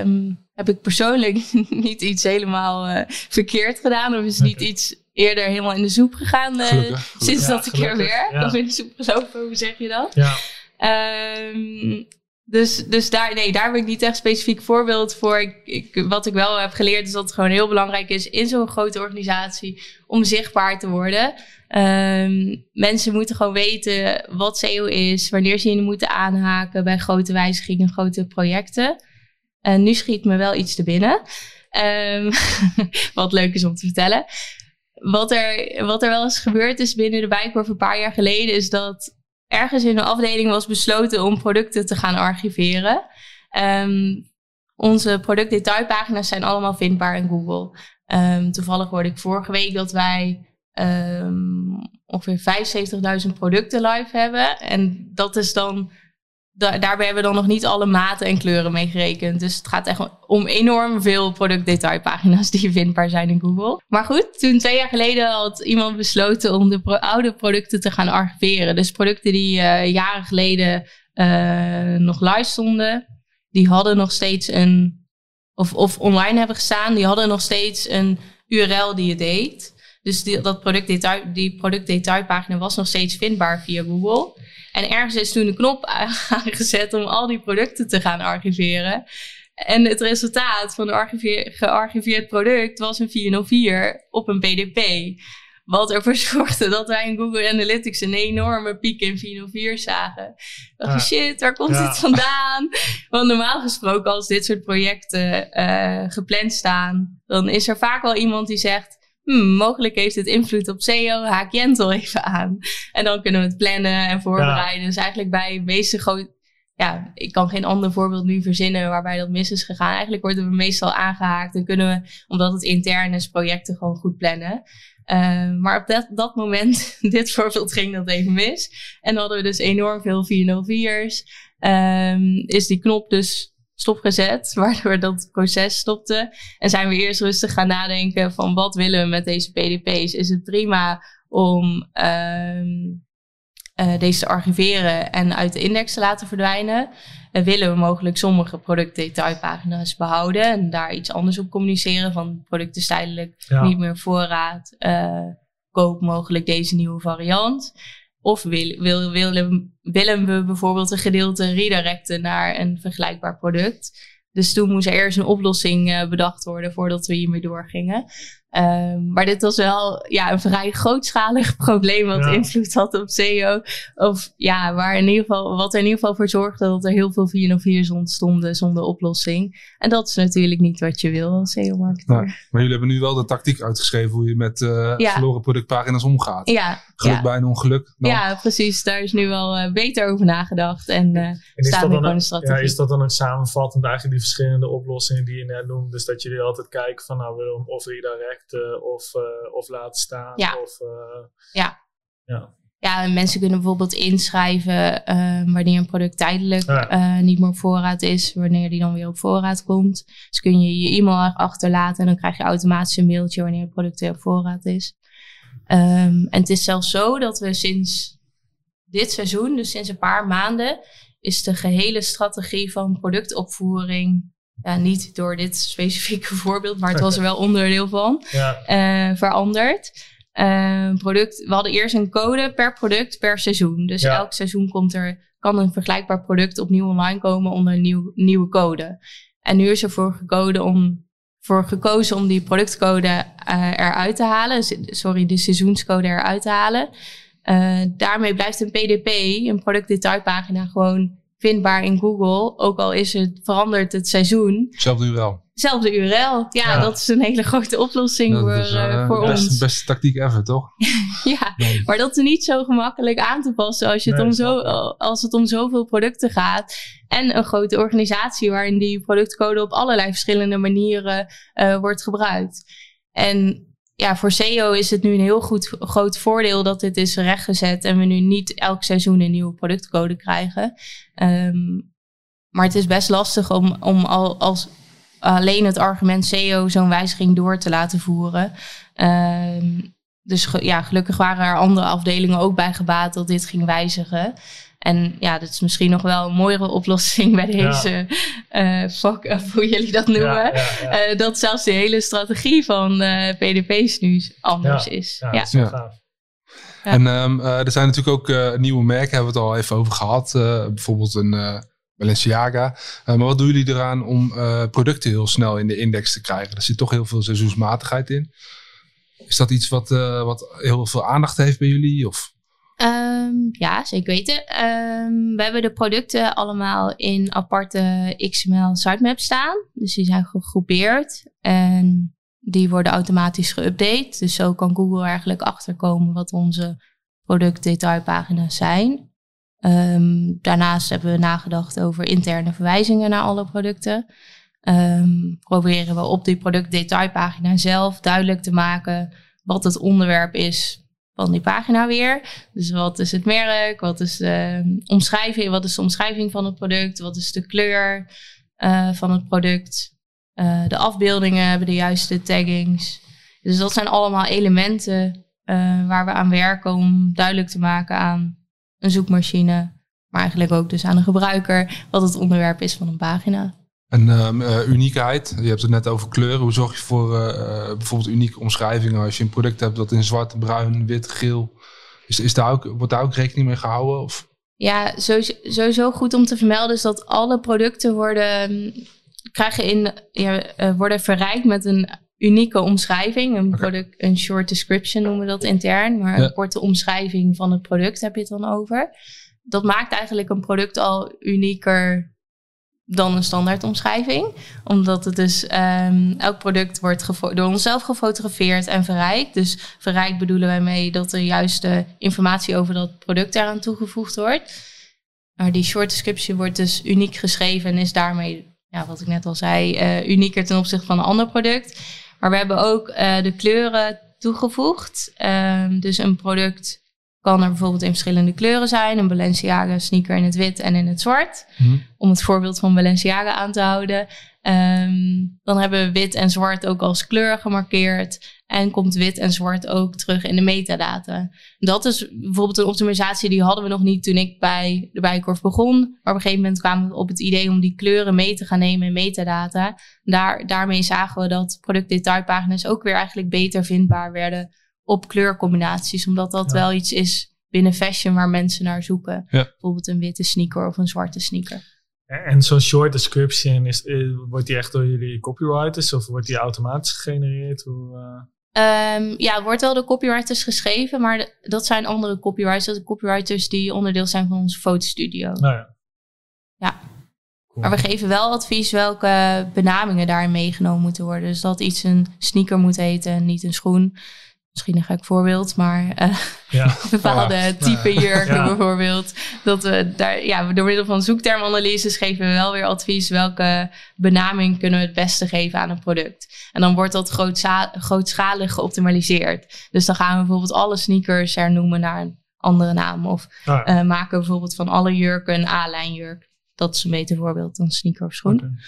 um, heb ik persoonlijk niet iets helemaal uh, verkeerd gedaan. Of is niet iets eerder helemaal in de soep gegaan uh, gelukkig, sinds dat ik er. Ja. Of in de soep gelopen, hoe zeg je dat? Ja. Um, dus, dus daar, nee, daar heb ik niet echt specifiek voorbeeld voor. Ik, ik, wat ik wel heb geleerd is dat het gewoon heel belangrijk is in zo'n grote organisatie om zichtbaar te worden. Um, mensen moeten gewoon weten wat SEO is, wanneer ze je moeten aanhaken bij grote wijzigingen, grote projecten. Nu schiet me wel iets te binnen. Um, wat leuk is om te vertellen. Wat er, wat er wel eens gebeurd is binnen de Bijkorf een paar jaar geleden, is dat ergens in de afdeling was besloten om producten te gaan archiveren. Um, onze productdetailpagina's zijn allemaal vindbaar in Google. Um, toevallig hoorde ik vorige week dat wij um, ongeveer 75.000 producten live hebben. En dat is dan daarbij hebben we dan nog niet alle maten en kleuren meegerekend. Dus het gaat echt om enorm veel productdetailpagina's die vindbaar zijn in Google. Maar goed, toen twee jaar geleden had iemand besloten om de oude producten te gaan archiveren. Dus producten die uh, jaren geleden uh, nog live stonden, die hadden nog steeds een, of, of online hebben gestaan, die hadden nog steeds een URL die je deed. Dus die, dat productdetail, die productdetailpagina was nog steeds vindbaar via Google. En ergens is toen de knop aangezet om al die producten te gaan archiveren. En het resultaat van een gearchiveerd product was een 404 op een PDP. Wat ervoor zorgde dat wij in Google Analytics een enorme piek in 404 zagen. Dacht, shit, waar komt dit vandaan? Want normaal gesproken, als dit soort projecten uh, gepland staan, dan is er vaak wel iemand die zegt: hmm, mogelijk heeft het invloed op SEO, haak Jentel even aan. En dan kunnen we het plannen en voorbereiden. Dus eigenlijk bij meeste grote, ja, ik kan geen ander voorbeeld nu verzinnen waarbij dat mis is gegaan. Eigenlijk worden we meestal aangehaakt en kunnen we, omdat het intern is, projecten gewoon goed plannen. Uh, maar op dat, dat moment, dit voorbeeld ging dat even mis. En hadden we dus enorm veel 404's. Um, ehm, is die knop dus stopgezet, waardoor dat proces stopte. En zijn we eerst rustig gaan nadenken van wat willen we met deze PDP's? Is het prima om um, uh, deze te archiveren en uit de index te laten verdwijnen? En willen we mogelijk sommige productdetailpagina's behouden en daar iets anders op communiceren van producten tijdelijk niet meer voorraad, uh, koop mogelijk deze nieuwe variant. Of wil, wil, willen, we bijvoorbeeld een gedeelte redirecten naar een vergelijkbaar product. Dus toen moest er eerst een oplossing uh, bedacht worden voordat we hiermee doorgingen. Um, maar dit was wel ja, een vrij grootschalig probleem wat invloed had op SEO. Of ja, waar in ieder geval, wat er in ieder geval voor zorgde dat er heel veel 404's ontstonden zonder oplossing. En dat is natuurlijk niet wat je wil als SEO-marketer. maar jullie hebben nu wel de tactiek uitgeschreven hoe je met uh, verloren productpagina's omgaat. Ja. Geluk ja. bij een ongeluk. Ja, precies. Daar is nu wel uh, beter over nagedacht. En, uh, en is, dat dan een, ja, is dat dan ook samenvattend eigenlijk die verschillende oplossingen die je net noemt? Dus dat jullie altijd kijken van nou, of redirect of, uh, of laten staan. Ja. Of, uh, ja. ja. Ja, mensen kunnen bijvoorbeeld inschrijven uh, wanneer een product tijdelijk ja. niet meer op voorraad is, wanneer die dan weer op voorraad komt. Dus kun je je e-mail achterlaten en dan krijg je automatisch een mailtje wanneer het product weer op voorraad is. Um, en het is zelfs zo dat we sinds dit seizoen, dus sinds een paar maanden, is de gehele strategie van productopvoering ja, niet door dit specifieke voorbeeld, maar het was er wel onderdeel van, ja. uh, veranderd. Uh, product, we hadden eerst een code per product per seizoen. Dus elk seizoen komt er, kan een vergelijkbaar product opnieuw online komen onder een nieuw, nieuwe code. En nu is er voor, gekozen om, voor gekozen om die productcode uh, eruit te halen. Sorry, de seizoenscode eruit te halen. daarmee blijft een PDP, een productdetailpagina, gewoon vindbaar in Google. Ook al is het veranderd het seizoen. Hetzelfde URL. Zelfde URL. Ja, Ja. dat is een hele grote oplossing voor, is eh, eh, voor de beste, ons. beste tactiek ever, toch? Ja, maar dat is niet zo gemakkelijk aan te passen als, je het Nee, om zo, als het om zoveel producten gaat. En een grote organisatie waarin die productcode op allerlei verschillende manieren eh, wordt gebruikt. En ja, voor SEO is het nu een heel goed, groot voordeel dat dit is rechtgezet en we nu niet elk seizoen een nieuwe productcode krijgen. Ehm, maar het is best lastig om, om al, als alleen het argument SEO zo'n wijziging door te laten voeren. Ehm, dus ja, gelukkig waren er andere afdelingen ook bij gebaat dat dit ging wijzigen. En ja, dat is misschien nog wel een mooiere oplossing bij Ja. deze eh fuck up, hoe jullie dat noemen. Ja, ja, ja. Eh, dat zelfs de hele strategie van eh, PDP's nu anders is. Ja, Ja. dat is wel Ja. gaaf. Ja. En ehm, eh, er zijn natuurlijk ook eh, nieuwe merken, hebben we het al even over gehad. Eh, bijvoorbeeld een eh, Balenciaga. Eh, maar wat doen jullie eraan om eh, producten heel snel in de index te krijgen? Er zit toch heel veel seizoensmatigheid in. Is dat iets wat, eh, wat heel veel aandacht heeft bij jullie? Of? Ehm, ja, zeker weten. Ehm, we hebben de producten allemaal in aparte XML sitemaps staan. Dus die zijn gegroepeerd en die worden automatisch geüpdate. Dus zo kan Google eigenlijk achterkomen wat onze productdetailpagina's zijn. Ehm, daarnaast hebben we nagedacht over interne verwijzingen naar alle producten. Proberen we op die productdetailpagina zelf duidelijk te maken wat het onderwerp is van die pagina weer. Dus wat is het merk? Wat is de omschrijving? Wat is de omschrijving van het product? Wat is de kleur eh, van het product? Eh, de afbeeldingen hebben de juiste taggings. Dus dat zijn allemaal elementen eh, waar we aan werken om duidelijk te maken aan een zoekmachine, maar eigenlijk ook dus aan de gebruiker wat het onderwerp is van een pagina. En ehm, eh, uniekheid, je hebt het net over kleuren. Hoe zorg je voor eh, eh, bijvoorbeeld unieke omschrijvingen als je een product hebt dat in zwart, bruin, wit, geel. Is, is daar ook, wordt daar ook rekening mee gehouden? Of? Ja, sowieso, sowieso goed om te vermelden is dat alle producten worden, krijgen in, ja, worden verrijkt met een unieke omschrijving. Een, product, een short description noemen we dat intern. Maar Ja. een korte omschrijving van het product heb je het dan over. Dat maakt eigenlijk een product al unieker dan een standaard omschrijving. Omdat het dus ehm, elk product wordt door onszelf gefotografeerd en verrijkt. Dus verrijkt bedoelen wij mee dat de juiste informatie over dat product eraan toegevoegd wordt. Maar die short description wordt dus uniek geschreven en is daarmee, ja, wat ik net al zei, eh, unieker ten opzichte van een ander product. Maar we hebben ook eh, de kleuren toegevoegd. Ehm, dus een product kan er bijvoorbeeld in verschillende kleuren zijn. Een Balenciaga sneaker in het wit en in het zwart. Hm. Om het voorbeeld van Balenciaga aan te houden. Ehm, dan hebben we wit en zwart ook als kleur gemarkeerd. En komt wit en zwart ook terug in de metadata. Dat is bijvoorbeeld een optimalisatie die hadden we nog niet toen ik bij de Bijenkorf begon. Maar op een gegeven moment kwamen we op het idee om die kleuren mee te gaan nemen in metadata. Daar, daarmee zagen we dat productdetailpagina's ook weer eigenlijk beter vindbaar werden op kleurcombinaties. Omdat dat Ja. wel iets is binnen fashion waar mensen naar zoeken. Ja. Bijvoorbeeld een witte sneaker of een zwarte sneaker. En zo'n short description, is, eh, wordt die echt door jullie copywriters of wordt die automatisch gegenereerd? Hoe, Ehm, ja, het wordt wel door copywriters geschreven, maar dat zijn andere copywriters. Dat zijn copywriters die onderdeel zijn van onze fotostudio. nou ja. Ja. Cool. Maar we geven wel advies welke benamingen daarin meegenomen moeten worden. Dus dat iets een sneaker moet heten en niet een schoen. Misschien een gek voorbeeld, maar eh, Ja. bepaalde Ja. type jurken Ja. bijvoorbeeld. Dat we daar, ja, door middel van zoektermanalyses geven we wel weer advies welke benaming kunnen we het beste geven aan een product. En dan wordt dat grootschalig geoptimaliseerd. Dus dan gaan we bijvoorbeeld alle sneakers hernoemen naar een andere naam. Of Nou ja. eh, maken bijvoorbeeld van alle jurken een A-lijn jurk. Dat is een beter voorbeeld dan sneaker of schoen.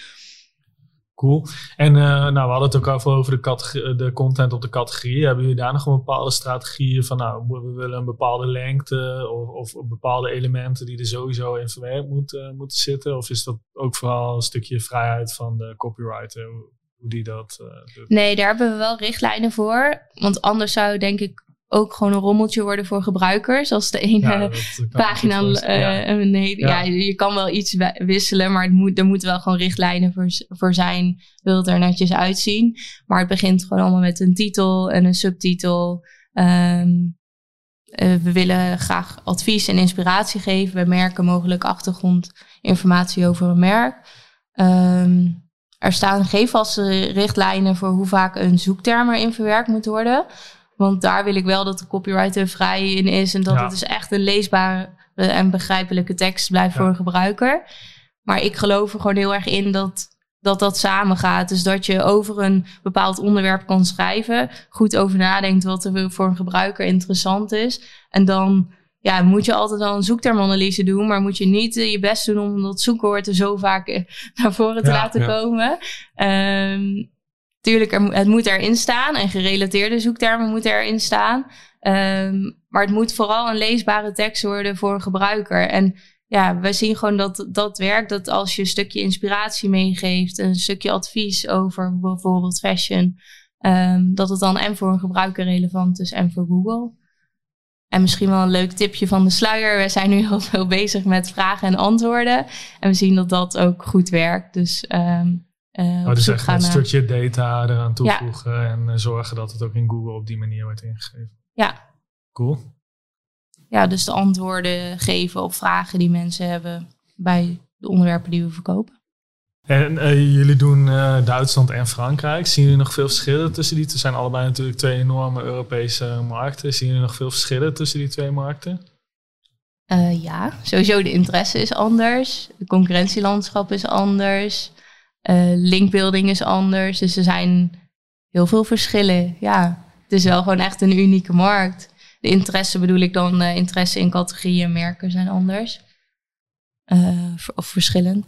Cool. En eh, nou, we hadden het ook over, over de, de content op de categorie. Hebben jullie daar nog een bepaalde strategieën van, nou, we willen een bepaalde lengte of, of bepaalde elementen die er sowieso in verwerkt moet, eh, moeten zitten? Of is dat ook vooral een stukje vrijheid van de copywriter, hoe, hoe die dat eh, doet? Nee, daar hebben we wel richtlijnen voor. Want anders zou denk ik ook gewoon een rommeltje worden voor gebruikers. Als de ene Ja, pagina. eh, Ja. hele- Ja. je kan wel iets wi- wisselen, maar het moet, er moeten wel gewoon richtlijnen voor, voor zijn. Wil het er netjes uitzien. Maar het begint gewoon allemaal met een titel en een subtitel. Ehm, eh, we willen graag advies en inspiratie geven bij merken, mogelijk achtergrondinformatie over een merk. Ehm, er staan geen vaste richtlijnen voor hoe vaak een zoekterm erin verwerkt moet worden. Want daar wil ik wel dat de copywriter vrij in is en dat Ja. het dus echt een leesbare en begrijpelijke tekst blijft Ja. voor een gebruiker. Maar ik geloof er gewoon heel erg in dat dat, dat samengaat. Dus dat je over een bepaald onderwerp kan schrijven, goed over nadenkt wat er voor een gebruiker interessant is. En dan ja, moet je altijd wel een zoektermanalyse doen, maar moet je niet eh, je best doen om dat zoekwoord er zo vaak eh, naar voren te Ja, laten komen. Ehm, tuurlijk, het moet erin staan en gerelateerde zoektermen moeten erin staan. Ehm, maar het moet vooral een leesbare tekst worden voor een gebruiker. En ja, we zien gewoon dat dat werkt. Dat als je een stukje inspiratie meegeeft, een stukje advies over bijvoorbeeld fashion, ehm, dat het dan en voor een gebruiker relevant is en voor Google. En misschien wel een leuk tipje van de sluier. We zijn nu heel veel bezig met vragen en antwoorden. En we zien dat dat ook goed werkt. Dus, ehm eh, Oh, dus echt een stukje data eraan toevoegen en eh, zorgen dat het ook in Google op die manier wordt ingegeven. Ja. Cool. Ja, dus de antwoorden geven op vragen die mensen hebben bij de onderwerpen die we verkopen. En eh, jullie doen Duitsland en Frankrijk. Zien jullie nog veel verschillen tussen die? Het zijn allebei natuurlijk twee enorme Europese markten. Zien jullie nog veel verschillen tussen die twee markten? Ja, sowieso de interesse is anders. De concurrentielandschap is anders. Eh linkbuilding is anders. Dus er zijn heel veel verschillen. Ja, het is wel gewoon echt een unieke markt. De interesse bedoel ik dan, eh, interesse in categorieën en merken zijn anders. Eh, of verschillend.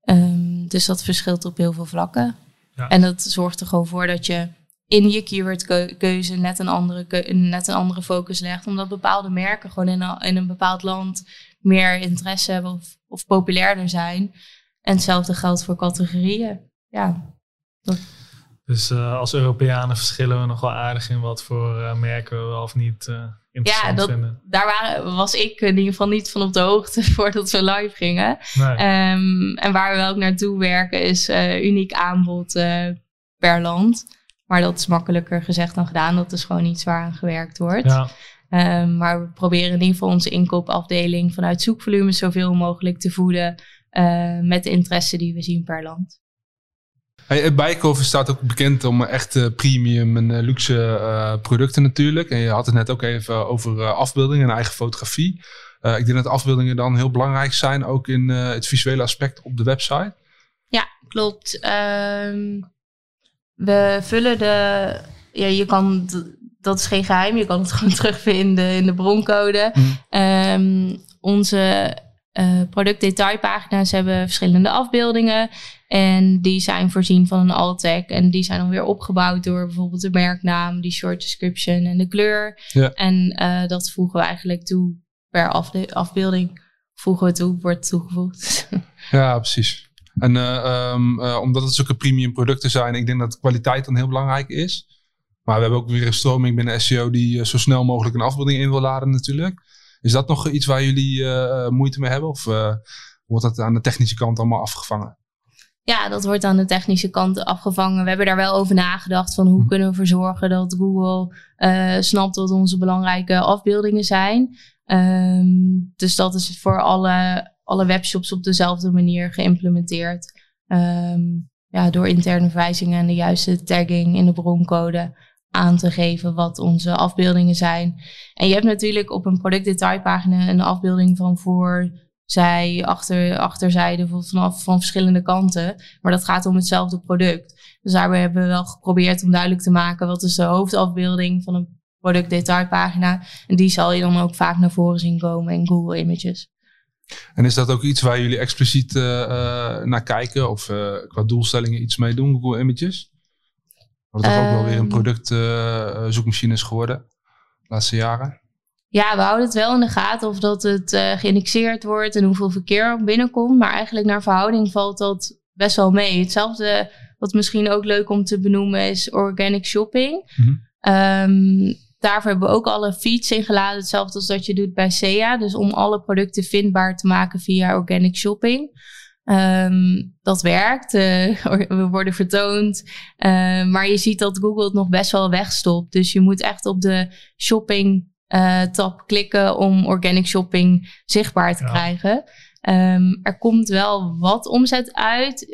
Ehm, dus dat verschilt op heel veel vlakken. Ja. En dat zorgt er gewoon voor dat je in je keywordkeuze net een andere, net een andere focus legt. Omdat bepaalde merken gewoon in een, in een bepaald land meer interesse hebben of, of populairder zijn. En hetzelfde geldt voor categorieën. Ja, Dus eh, als Europeanen verschillen we nog wel aardig in wat voor eh, merken we wel of niet eh, interessant ja dat, vinden. daar waren, was ik in ieder geval niet van op de hoogte voordat we live gingen. Nee. Ehm, en waar we ook naartoe werken is uniek aanbod per land. Maar dat is makkelijker gezegd dan gedaan. Dat is gewoon iets waar aan gewerkt wordt. ja. Ehm, maar we proberen in ieder geval onze inkoopafdeling vanuit zoekvolumes zoveel mogelijk te voeden eh, met de interesse die we zien per land. Hey, staat ook bekend om echt premium en eh, luxe eh, producten natuurlijk. En je had het net ook even over afbeeldingen en eigen fotografie. Ik denk dat afbeeldingen dan heel belangrijk zijn, ook in het visuele aspect op de website. Klopt. Ehm, we vullen de. Ja, je kan. Dat is geen geheim. Je kan het gewoon terugvinden in de broncode. Hmm. Ehm, onze eh productdetailpagina's hebben verschillende afbeeldingen. En die zijn voorzien van een alt-tag. En die zijn dan weer opgebouwd door bijvoorbeeld de merknaam, die short description en de kleur. Ja. En eh, dat voegen we eigenlijk toe per afde- afbeelding. Voegen we toe, wordt toegevoegd. Ja, precies. En eh, ehm, eh, omdat het zulke premium producten zijn, ik denk dat kwaliteit dan heel belangrijk is. Maar we hebben ook weer een stroming binnen SEO die zo snel mogelijk een afbeelding in wil laden natuurlijk. Is dat nog iets waar jullie eh, moeite mee hebben? Of eh, wordt dat aan de technische kant allemaal afgevangen? Ja, dat wordt aan de technische kant afgevangen. We hebben daar wel over nagedacht van hoe Hm. kunnen we ervoor zorgen dat Google eh, snapt wat onze belangrijke afbeeldingen zijn. Ehm, dus dat is voor alle, alle webshops op dezelfde manier geïmplementeerd. Ehm, ja, door interne verwijzingen en de juiste tagging in de broncode aan te geven wat onze afbeeldingen zijn. En je hebt natuurlijk op een productdetailpagina een afbeelding van voor zij, achter, achterzijde van, vanaf van verschillende kanten. Maar dat gaat om hetzelfde product. Dus daarbij hebben we wel geprobeerd om duidelijk te maken wat is de hoofdafbeelding van een productdetailpagina. En die zal je dan ook vaak naar voren zien komen in Google Images. En is dat ook iets waar jullie expliciet eh, eh, naar kijken? Of eh, qua doelstellingen iets mee doen, Google Images? Wat toch ook wel weer een Ehm. product eh, eh, is geworden de laatste jaren? Ja, we houden het wel in de gaten of dat het eh, geïndexeerd wordt en hoeveel verkeer er binnenkomt. Maar eigenlijk naar verhouding valt dat best wel mee. Hetzelfde, wat misschien ook leuk om te benoemen, is organic shopping. Mhm. Ehm, daarvoor hebben we ook alle feeds ingeladen. Hetzelfde als dat je doet bij SEA. Dus om alle producten vindbaar te maken via organic shopping. Ehm, dat werkt. eh, we worden vertoond. Eh, maar je ziet dat Google het nog best wel wegstopt. Dus je moet echt op de shopping eh, tab klikken om organic shopping zichtbaar te Ja. krijgen. Ehm, er komt wel wat omzet uit.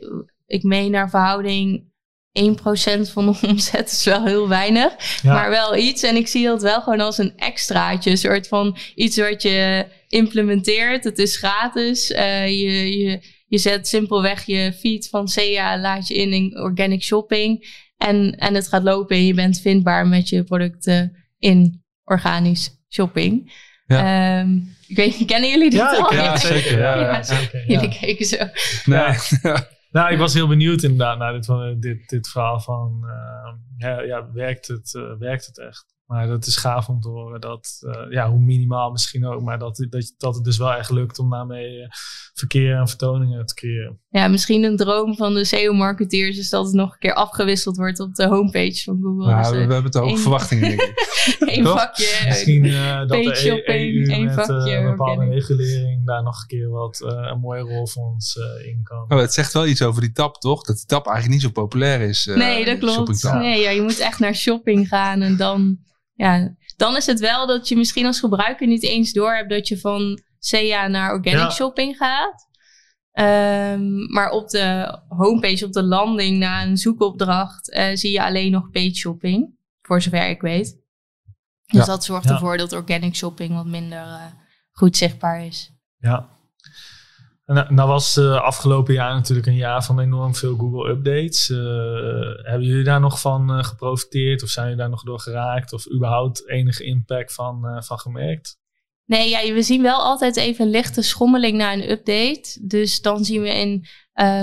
ik meen naar verhouding 1% van de omzet is wel heel weinig. Ja. Maar wel iets. En ik zie dat wel gewoon als een extraatje. Een soort van iets wat je implementeert. Het is gratis. Eh, je, je, je zet simpelweg je feed van SEA, laat je in in organic shopping. En, en het gaat lopen en je bent vindbaar met je producten in organisch shopping. Ehm, ik weet niet, kennen jullie dit Ja, al? Ja, zeker. Ja, ja, Ja. zeker. Ja. Jullie keken zo. Nee. Nou, ik was heel benieuwd inderdaad naar dit, van, dit, dit verhaal van, eh, ja, ja, werkt, het, eh, werkt het echt? Maar dat is gaaf om te horen dat, eh, ja, hoe minimaal misschien ook, maar dat, dat, dat het dus wel echt lukt om daarmee eh, verkeer en vertoningen te creëren. Ja, misschien een droom van de SEO-marketeers is dat het nog een keer afgewisseld wordt op de homepage van Google. Nou, Dus, we, eh, we hebben te hoge één- verwachtingen, denk ik. Eén vakje. Misschien eh, dat de shopping, EU één met eh, vakje een bepaalde regulering daar nog een keer wat eh, een mooie rol voor ons eh, in kan. Oh, het zegt wel iets over die tab, toch? Dat die tab eigenlijk niet zo populair is. eh, nee, dat klopt. Nee, ja, je moet echt naar shopping gaan en dan, ja, dan is het wel dat je misschien als gebruiker niet eens door hebt dat je van SEA naar organic Ja. shopping gaat. Ehm, maar op de homepage, op de landing na een zoekopdracht, eh, zie je alleen nog page shopping. Voor zover ik weet. Dus Ja. dat zorgt ervoor dat organic shopping wat minder eh, goed zichtbaar is. Ja. Nou, nou was eh afgelopen jaar natuurlijk een jaar van enorm veel Google updates. Eh, hebben jullie daar nog van eh, geprofiteerd of zijn jullie daar nog door geraakt of überhaupt enige impact van, van gemerkt? Nee, ja, we zien wel altijd even lichte schommeling na een update. Dus dan zien we in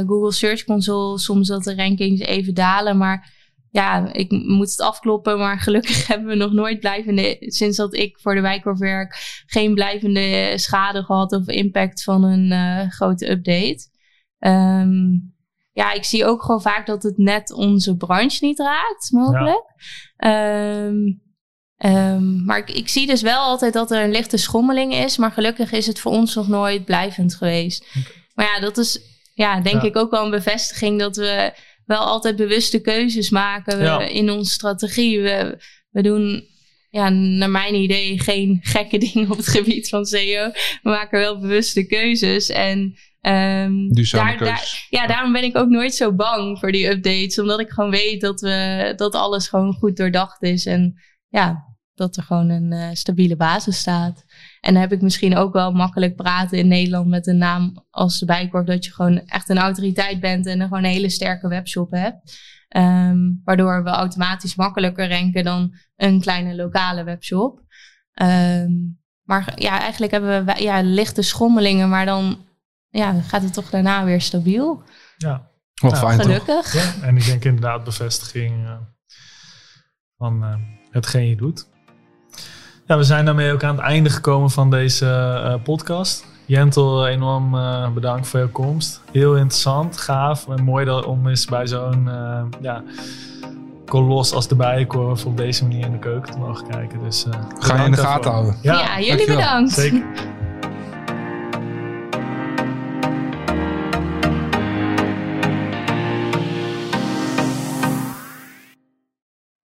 Google Search Console soms dat de rankings even dalen. Maar ja, ik moet het afkloppen. Maar gelukkig hebben we nog nooit blijvende, sinds dat ik voor de Wijkorf werk, geen blijvende schade gehad of impact van een eh, grote update. Ehm, ja, ik zie ook gewoon vaak dat het net onze branche niet raakt, mogelijk. Ehm, Ehm, maar ik, ik zie dus wel altijd dat er een lichte schommeling is. Maar gelukkig is het voor ons nog nooit blijvend geweest. Maar ja, dat is ja, denk Ja. ik ook wel een bevestiging dat we wel altijd bewuste keuzes maken Ja. in onze strategie. We, we doen, ja, naar mijn idee, geen gekke dingen op het gebied van SEO. We maken wel bewuste keuzes. En ehm, daar- ja, daarom ben ik ook nooit zo bang voor die updates. Omdat ik gewoon weet dat, we, dat alles gewoon goed doordacht is. En ja, dat er gewoon een eh, stabiele basis staat. En dan heb ik misschien ook wel makkelijk praten in Nederland met een naam als de Bijkorf. Dat je gewoon echt een autoriteit bent en een gewoon een hele sterke webshop hebt. Ehm, waardoor we automatisch makkelijker ranken dan een kleine lokale webshop. Ehm, maar ja, eigenlijk hebben we ja, lichte schommelingen, maar dan ja, gaat het toch daarna weer stabiel. Ja. Wel Ja, fijn toch? Gelukkig. ja. En ik denk inderdaad bevestiging eh, van eh, hetgeen je doet. Ja, we zijn daarmee ook aan het einde gekomen van deze eh, podcast. Jentel, enorm eh, bedankt voor je komst. Heel interessant, gaaf en mooi dat, om eens bij zo'n eh, ja, kolos als de Bijenkorf op deze manier in de keuken te mogen kijken. Dus, eh, Ga je in de gaten houden. Ja, jullie dankjewel. bedankt. Zeker.